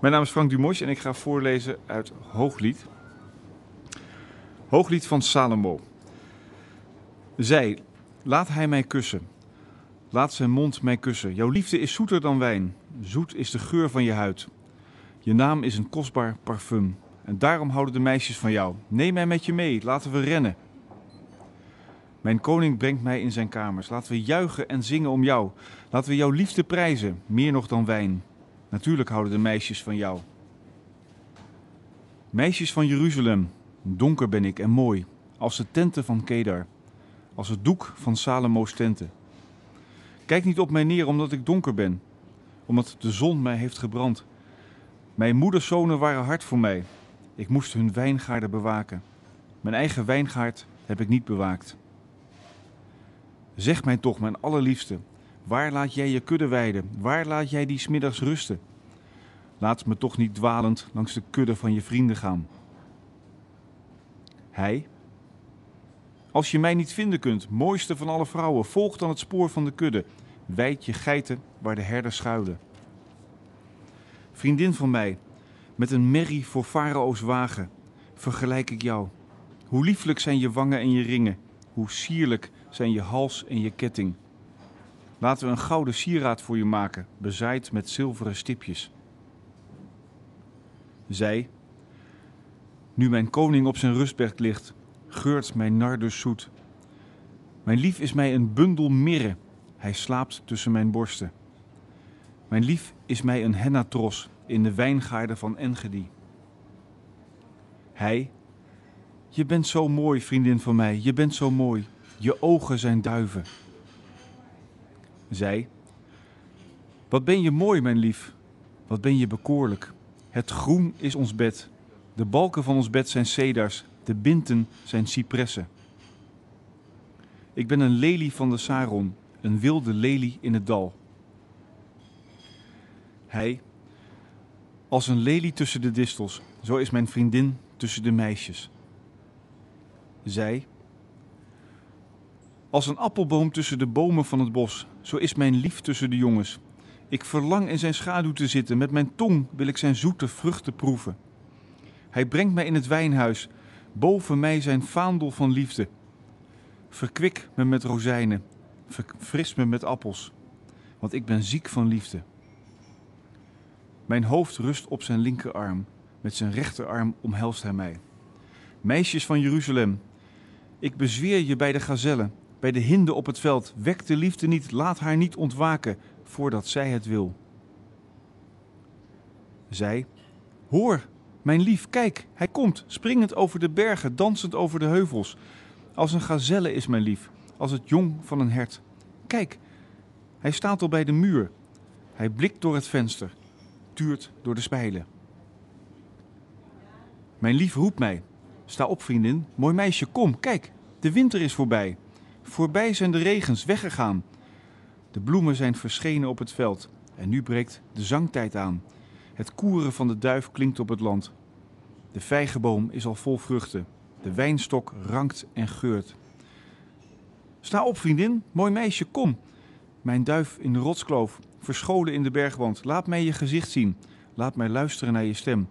Mijn naam is Frank Dumos en ik ga voorlezen uit Hooglied. Hooglied van Salomo. Zij, laat hij mij kussen. Laat zijn mond mij kussen. Jouw liefde is zoeter dan wijn. Zoet is de geur van je huid. Je naam is een kostbaar parfum. En daarom houden de meisjes van jou. Neem mij met je mee, laten we rennen. Mijn koning brengt mij in zijn kamers. Laten we juichen en zingen om jou. Laten we jouw liefde prijzen, meer nog dan wijn. Natuurlijk houden de meisjes van jou. Meisjes van Jeruzalem, donker ben ik en mooi, als de tenten van Kedar, als het doek van Salomo's tenten. Kijk niet op mij neer omdat ik donker ben, omdat de zon mij heeft gebrand. Mijn moeders zonen waren hard voor mij. Ik moest hun wijngaarden bewaken. Mijn eigen wijngaard heb ik niet bewaakt. Zeg mij toch, mijn allerliefste, waar laat jij je kudde weiden? Waar laat jij die smiddags rusten? Laat me toch niet dwalend langs de kudde van je vrienden gaan. Hij, als je mij niet vinden kunt, mooiste van alle vrouwen, volg dan het spoor van de kudde. Wijd je geiten waar de herders schuilen. Vriendin van mij, met een merrie voor Farao's wagen, vergelijk ik jou. Hoe lieflijk zijn je wangen en je ringen, hoe sierlijk zijn je hals en je ketting. Laten we een gouden sieraad voor je maken, bezaaid met zilveren stipjes. Zij, nu mijn koning op zijn rustbed ligt, geurt mijn nardus zoet. Mijn lief is mij een bundel mirre, hij slaapt tussen mijn borsten. Mijn lief is mij een hennatros in de wijngaarden van Engedi. Hij, je bent zo mooi, vriendin van mij, je bent zo mooi. Je ogen zijn duiven. Zij, wat ben je mooi, mijn lief, wat ben je bekoorlijk. Het groen is ons bed, de balken van ons bed zijn cedars, de binten zijn cipressen. Ik ben een lelie van de Saron, een wilde lelie in het dal. Hij, als een lelie tussen de distels, zo is mijn vriendin tussen de meisjes. Zij, als een appelboom tussen de bomen van het bos, zo is mijn lief tussen de jongens. Ik verlang in zijn schaduw te zitten, met mijn tong wil ik zijn zoete vruchten proeven. Hij brengt mij in het wijnhuis, boven mij zijn vaandel van liefde. Verkwik me met rozijnen, verfris me met appels, want ik ben ziek van liefde. Mijn hoofd rust op zijn linkerarm, met zijn rechterarm omhelst hij mij. Meisjes van Jeruzalem, ik bezweer je bij de gazellen, bij de hinde op het veld. Wek de liefde niet, laat haar niet ontwaken, voordat zij het wil. Zij, hoor, mijn lief, kijk, hij komt, springend over de bergen, dansend over de heuvels. Als een gazelle is mijn lief, als het jong van een hert. Kijk, hij staat al bij de muur. Hij blikt door het venster, tuurt door de spijlen. Mijn lief roept mij. Sta op, vriendin. Mooi meisje, kom, kijk, de winter is voorbij. Voorbij zijn de regens weggegaan. De bloemen zijn verschenen op het veld en nu breekt de zangtijd aan. Het koeren van de duif klinkt op het land. De vijgenboom is al vol vruchten. De wijnstok rankt en geurt. Sta op, vriendin, mooi meisje, kom. Mijn duif in de rotskloof, verscholen in de bergwand. Laat mij je gezicht zien. Laat mij luisteren naar je stem.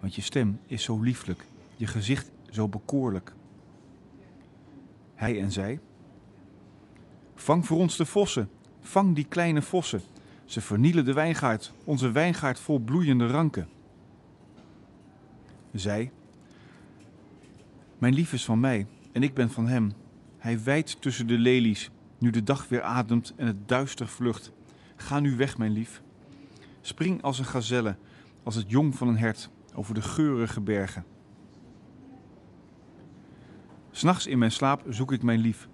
Want je stem is zo lieflijk, je gezicht zo bekoorlijk. Hij en zij. Vang voor ons de vossen, vang die kleine vossen. Ze vernielen de wijngaard, onze wijngaard vol bloeiende ranken. Zij. Mijn lief is van mij en ik ben van hem. Hij wijdt tussen de lelies, nu de dag weer ademt en het duister vlucht. Ga nu weg, mijn lief. Spring als een gazelle, als het jong van een hert, over de geurige bergen. S'nachts in mijn slaap zoek ik mijn lief.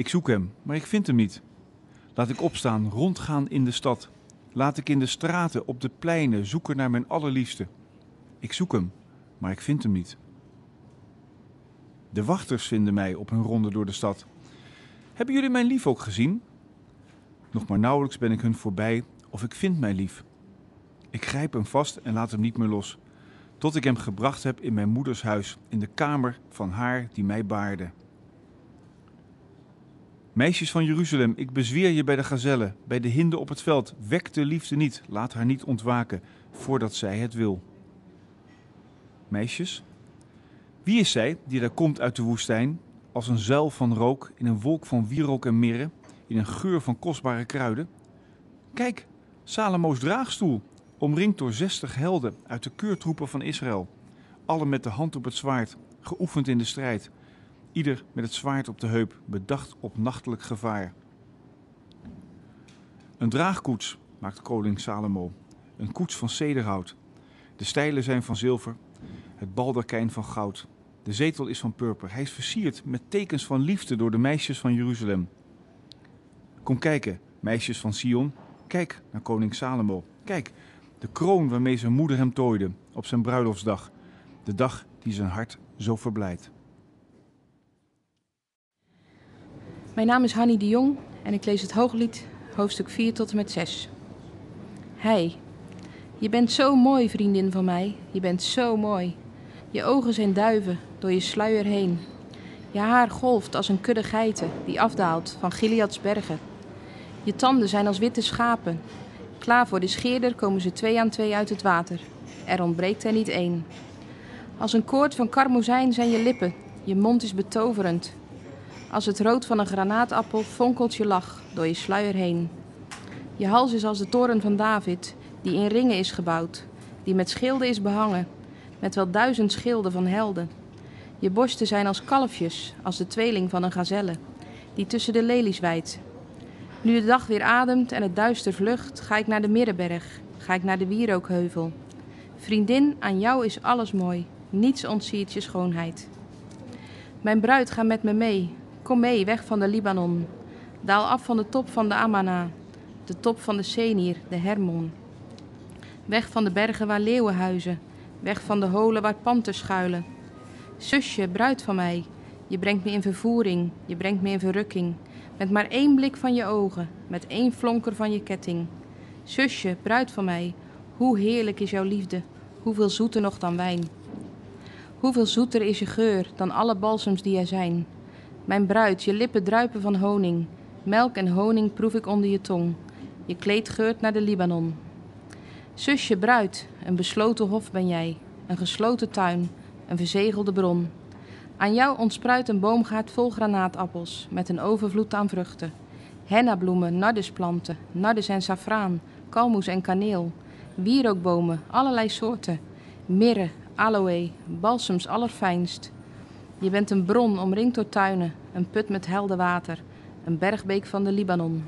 Ik zoek hem, maar ik vind hem niet. Laat ik opstaan, rondgaan in de stad. Laat ik in de straten, op de pleinen zoeken naar mijn allerliefste. Ik zoek hem, maar ik vind hem niet. De wachters vinden mij op hun ronde door de stad. Hebben jullie mijn lief ook gezien? Nog maar nauwelijks ben ik hun voorbij of ik vind mijn lief. Ik grijp hem vast en laat hem niet meer los, tot ik hem gebracht heb in mijn moeders huis, in de kamer van haar die mij baarde. Meisjes van Jeruzalem, ik bezweer je bij de gazellen, bij de hinde op het veld. Wek de liefde niet, laat haar niet ontwaken, voordat zij het wil. Meisjes, wie is zij die daar komt uit de woestijn, als een zuil van rook, in een wolk van wierook en mirre, in een geur van kostbare kruiden? Kijk, Salomo's draagstoel, omringd door zestig helden uit de keurtroepen van Israël, alle met de hand op het zwaard, geoefend in de strijd, ieder met het zwaard op de heup, bedacht op nachtelijk gevaar. Een draagkoets maakt koning Salomo, een koets van cederhout. De stijlen zijn van zilver, het baldakijn van goud. De zetel is van purper. Hij is versierd met tekens van liefde door de meisjes van Jeruzalem. Kom kijken, meisjes van Sion. Kijk naar koning Salomo. Kijk, de kroon waarmee zijn moeder hem tooide op zijn bruiloftsdag. De dag die zijn hart zo verblijdt. Mijn naam is Hanny de Jong en ik lees het Hooglied, hoofdstuk 4 tot en met 6. Hij, je bent zo mooi, vriendin van mij, je bent zo mooi. Je ogen zijn duiven door je sluier heen. Je haar golft als een kudde geiten die afdaalt van Gileads bergen. Je tanden zijn als witte schapen. Klaar voor de scheerder komen ze twee aan twee uit het water. Er ontbreekt er niet één. Als een koord van karmozijn zijn je lippen. Je mond is betoverend. Als het rood van een granaatappel fonkelt je lach door je sluier heen. Je hals is als de toren van David, die in ringen is gebouwd, die met schilden is behangen, met wel duizend schilden van helden. Je borsten zijn als kalfjes, als de tweeling van een gazelle, die tussen de lelies wijdt. Nu de dag weer ademt en het duister vlucht, ga ik naar de Middenberg, ga ik naar de Wierookheuvel. Vriendin, aan jou is alles mooi, niets ontziet je schoonheid. Mijn bruid, ga met me mee, kom mee, weg van de Libanon. Daal af van de top van de Amana, de top van de Senir, de Hermon. Weg van de bergen waar leeuwen huizen, weg van de holen waar panters schuilen. Zusje, bruid van mij, je brengt me in vervoering, je brengt me in verrukking. Met maar één blik van je ogen, met één flonker van je ketting. Zusje, bruid van mij, hoe heerlijk is jouw liefde, hoeveel zoeter nog dan wijn. Hoeveel zoeter is je geur dan alle balsems die er zijn. Mijn bruid, je lippen druipen van honing, melk en honing proef ik onder je tong. Je kleed geurt naar de Libanon. Zusje, bruid, een besloten hof ben jij, een gesloten tuin, een verzegelde bron. Aan jou ontspruit een boomgaard vol granaatappels, met een overvloed aan vruchten. Hennabloemen, nardusplanten, nardus en safraan, kalmoes en kaneel. Wierookbomen, allerlei soorten. Mirre, aloe, balsems allerfijnst. Je bent een bron omringd door tuinen, een put met helder water, een bergbeek van de Libanon.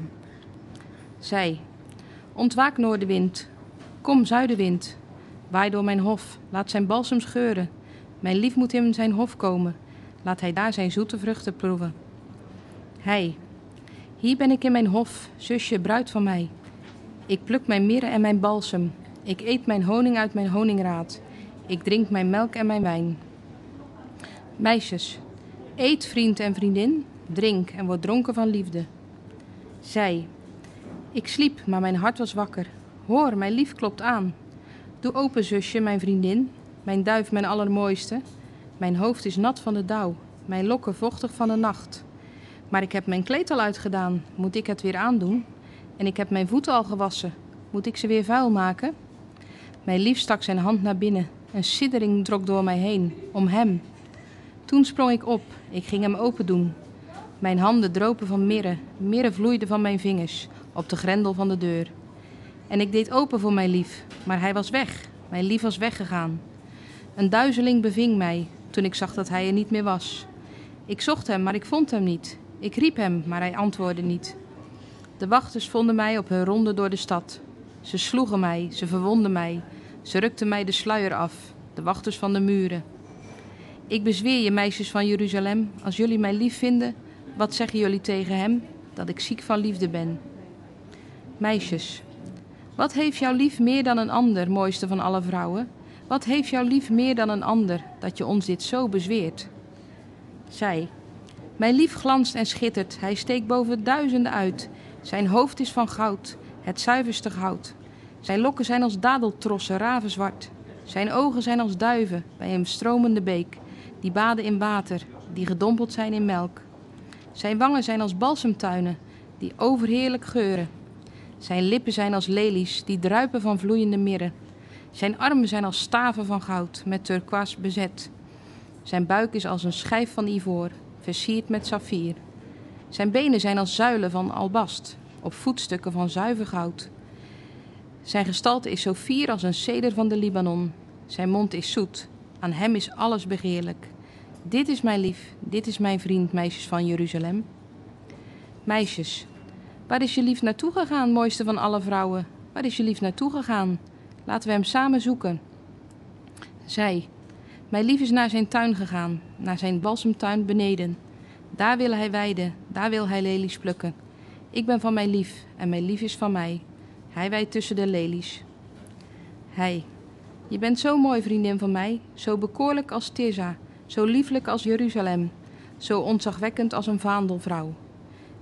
Zij, ontwaak noordenwind, kom zuidenwind, waai door mijn hof, laat zijn balsem scheuren. Mijn lief moet in zijn hof komen, laat hij daar zijn zoete vruchten proeven. Hij, hier ben ik in mijn hof, zusje, bruid van mij. Ik pluk mijn mirre en mijn balsem, ik eet mijn honing uit mijn honingraad, ik drink mijn melk en mijn wijn. Meisjes, eet vriend en vriendin, drink en word dronken van liefde. Zij, ik sliep, maar mijn hart was wakker. Hoor, mijn lief klopt aan. Doe open, zusje, mijn vriendin, mijn duif, mijn allermooiste. Mijn hoofd is nat van de dauw, mijn lokken vochtig van de nacht. Maar ik heb mijn kleed al uitgedaan, moet ik het weer aandoen? En ik heb mijn voeten al gewassen, moet ik ze weer vuil maken? Mijn lief stak zijn hand naar binnen, een siddering trok door mij heen, om hem. Toen sprong ik op, ik ging hem open doen. Mijn handen dropen van mirre, mirre vloeide van mijn vingers op de grendel van de deur. En ik deed open voor mijn lief, maar hij was weg. Mijn lief was weggegaan. Een duizeling beving mij toen ik zag dat hij er niet meer was. Ik zocht hem, maar ik vond hem niet. Ik riep hem, maar hij antwoordde niet. De wachters vonden mij op hun ronde door de stad. Ze sloegen mij, ze verwonden mij, ze rukten mij de sluier af, de wachters van de muren. Ik bezweer je, meisjes van Jeruzalem, als jullie mij lief vinden, wat zeggen jullie tegen hem? Dat ik ziek van liefde ben. Meisjes, wat heeft jouw lief meer dan een ander, mooiste van alle vrouwen? Wat heeft jouw lief meer dan een ander, dat je ons dit zo bezweert? Zij, mijn lief glanst en schittert, hij steekt boven duizenden uit. Zijn hoofd is van goud, het zuiverste goud. Zijn lokken zijn als dadeltrossen, ravenzwart. Zijn ogen zijn als duiven bij een stromende beek, die baden in water, die gedompeld zijn in melk. Zijn wangen zijn als balsemtuinen, die overheerlijk geuren. Zijn lippen zijn als lelies, die druipen van vloeiende mirre. Zijn armen zijn als staven van goud, met turquoise bezet. Zijn buik is als een schijf van ivoor, versierd met saffier. Zijn benen zijn als zuilen van albast, op voetstukken van zuiver goud. Zijn gestalte is zo fier als een ceder van de Libanon. Zijn mond is zoet, aan hem is alles begeerlijk. Dit is mijn lief, dit is mijn vriend, meisjes van Jeruzalem. Meisjes, waar is je lief naartoe gegaan, mooiste van alle vrouwen? Waar is je lief naartoe gegaan? Laten we hem samen zoeken. Zij, mijn lief is naar zijn tuin gegaan, naar zijn balsemtuin beneden. Daar wil hij weiden, daar wil hij lelies plukken. Ik ben van mijn lief en mijn lief is van mij. Hij wijdt tussen de lelies. Hij, je bent zo mooi, vriendin van mij, zo bekoorlijk als Tirza, zo lieflijk als Jeruzalem, zo ontzagwekkend als een vaandelvrouw.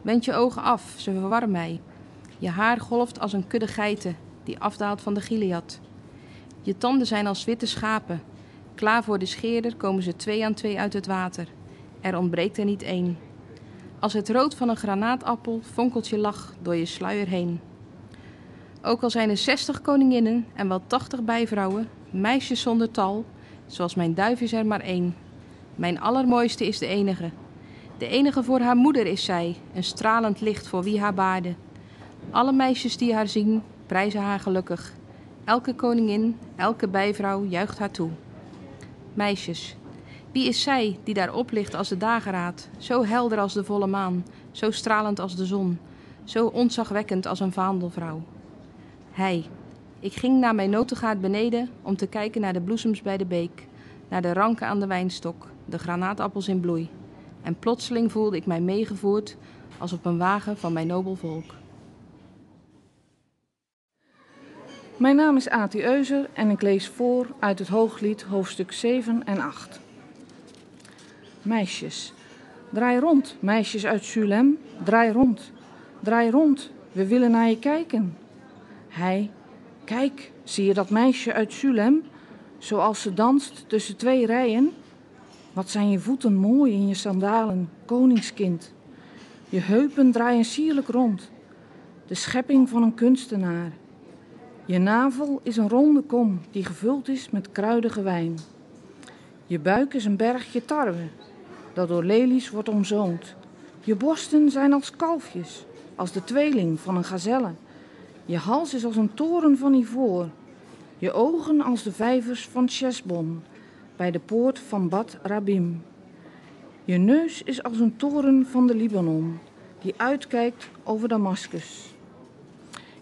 Wend je ogen af, ze verwarren mij. Je haar golft als een kudde geiten die afdaalt van de Gilead. Je tanden zijn als witte schapen. Klaar voor de scheerder komen ze twee aan twee uit het water. Er ontbreekt er niet één. Als het rood van een granaatappel fonkelt je lach door je sluier heen. Ook al zijn er zestig koninginnen en wel tachtig bijvrouwen, meisjes zonder tal, zoals mijn duif is er maar één. Mijn allermooiste is de enige. De enige voor haar moeder is zij, een stralend licht voor wie haar baarde. Alle meisjes die haar zien, prijzen haar gelukkig. Elke koningin, elke bijvrouw juicht haar toe. Meisjes, wie is zij die daar oplicht als de dageraad, zo helder als de volle maan, zo stralend als de zon, zo ontzagwekkend als een vaandelvrouw? Hij. Ik ging naar mijn notengaard beneden om te kijken naar de bloesems bij de beek, naar de ranken aan de wijnstok, de granaatappels in bloei. En plotseling voelde ik mij meegevoerd als op een wagen van mijn nobel volk. Mijn naam is Ati Euser en ik lees voor uit het Hooglied hoofdstuk 7 en 8. Meisjes, draai rond, meisjes uit Sulem, draai rond, draai rond, we willen naar je kijken. Hij, kijk, zie je dat meisje uit Sulem, zoals ze danst tussen twee rijen? Wat zijn je voeten mooi in je sandalen, koningskind. Je heupen draaien sierlijk rond, de schepping van een kunstenaar. Je navel is een ronde kom die gevuld is met kruidige wijn. Je buik is een bergje tarwe dat door lelies wordt omzoomd. Je borsten zijn als kalfjes, als de tweeling van een gazelle. Je hals is als een toren van ivoor. Je ogen als de vijvers van Chesbon, bij de poort van Bad Rabim. Je neus is als een toren van de Libanon, die uitkijkt over Damascus.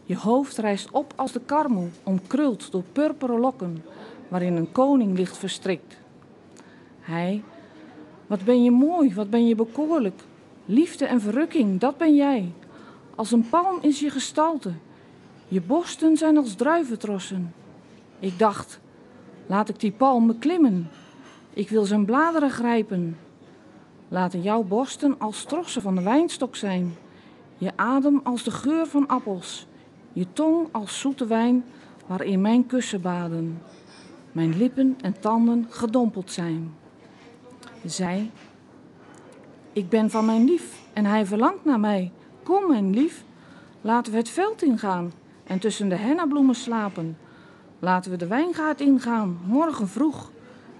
Je hoofd rijst op als de karmel, omkruld door purperen lokken, waarin een koning ligt verstrikt. Hij, wat ben je mooi, wat ben je bekoorlijk. Liefde en verrukking, dat ben jij. Als een palm is je gestalte. Je borsten zijn als druiventrossen. Ik dacht, laat ik die palm beklimmen. Ik wil zijn bladeren grijpen. Laten jouw borsten als trossen van de wijnstok zijn. Je adem als de geur van appels. Je tong als zoete wijn waarin mijn kussen baden. Mijn lippen en tanden gedompeld zijn. Zij, ik ben van mijn lief en hij verlangt naar mij. Kom, mijn lief, laten we het veld ingaan en tussen de hennabloemen slapen. Laten we de wijngaard ingaan, morgen vroeg,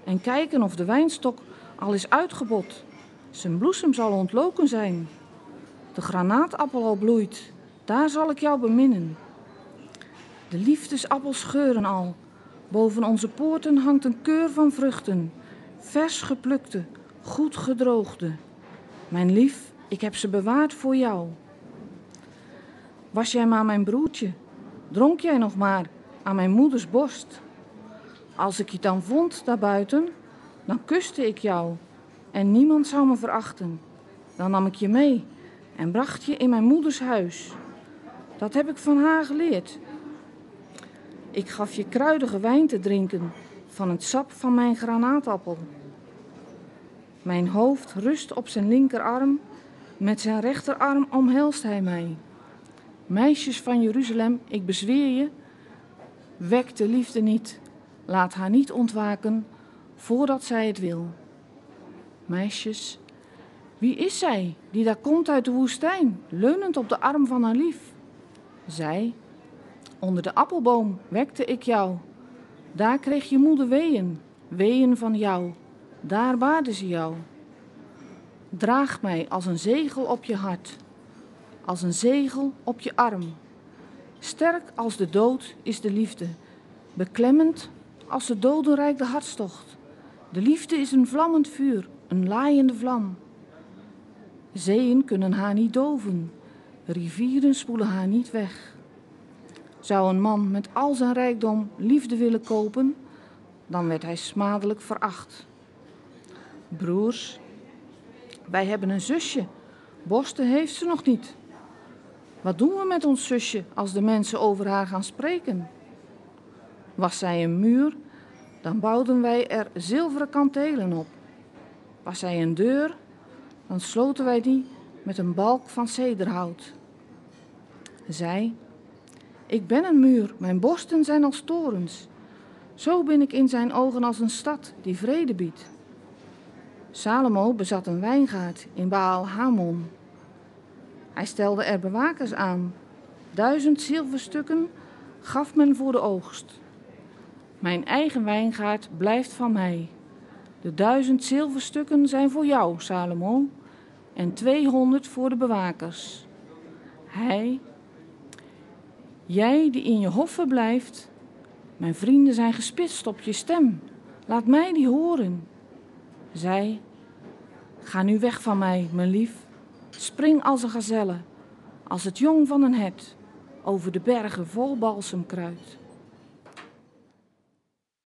en kijken of de wijnstok al is uitgebot. Zijn bloesem zal ontloken zijn. De granaatappel al bloeit, daar zal ik jou beminnen. De liefdesappels geuren al. Boven onze poorten hangt een keur van vruchten, vers geplukte, goed gedroogde. Mijn lief, ik heb ze bewaard voor jou. Was jij maar mijn broertje, dronk jij nog maar aan mijn moeders borst. Als ik je dan vond daarbuiten, dan kuste ik jou en niemand zou me verachten. Dan nam ik je mee en bracht je in mijn moeders huis. Dat heb ik van haar geleerd. Ik gaf je kruidige wijn te drinken van het sap van mijn granaatappel. Mijn hoofd rust op zijn linkerarm, met zijn rechterarm omhelst hij mij. Meisjes van Jeruzalem, ik bezweer je, wek de liefde niet, laat haar niet ontwaken voordat zij het wil. Meisjes, Wie is zij die daar komt uit de woestijn, leunend op de arm van haar lief? Zij, onder de appelboom wekte ik jou. Daar kreeg je moeder weeën, weeën van jou. Daar baarde ze jou. Draag mij als een zegel op je hart, als een zegel op je arm. Sterk als de dood is de liefde, beklemmend als de dodenrijk de hartstocht. De liefde is een vlammend vuur, een laaiende vlam. Zeeën kunnen haar niet doven, rivieren spoelen haar niet weg. Zou een man met al zijn rijkdom liefde willen kopen, dan werd hij smadelijk veracht. Broers, wij hebben een zusje, borsten heeft ze nog niet. Wat doen we met ons zusje als de mensen over haar gaan spreken? Was zij een muur, dan bouwden wij er zilveren kantelen op. Was zij een deur, dan sloten wij die met een balk van cederhout. Zij, ik ben een muur, mijn borsten zijn als torens. Zo ben ik in zijn ogen als een stad die vrede biedt. Salomo bezat een wijngaard in Baal Hamon. Hij stelde er bewakers aan. Duizend zilverstukken gaf men voor de oogst. Mijn eigen wijngaard blijft van mij. De duizend zilverstukken zijn voor jou, Salomo, en tweehonderd voor de bewakers. Hij, jij die in je hof verblijft, mijn vrienden zijn gespitst op je stem. Laat mij die horen. Zij, ga nu weg van mij, mijn lief. Spring als een gazelle, als het jong van een het, over de bergen vol balsemkruid.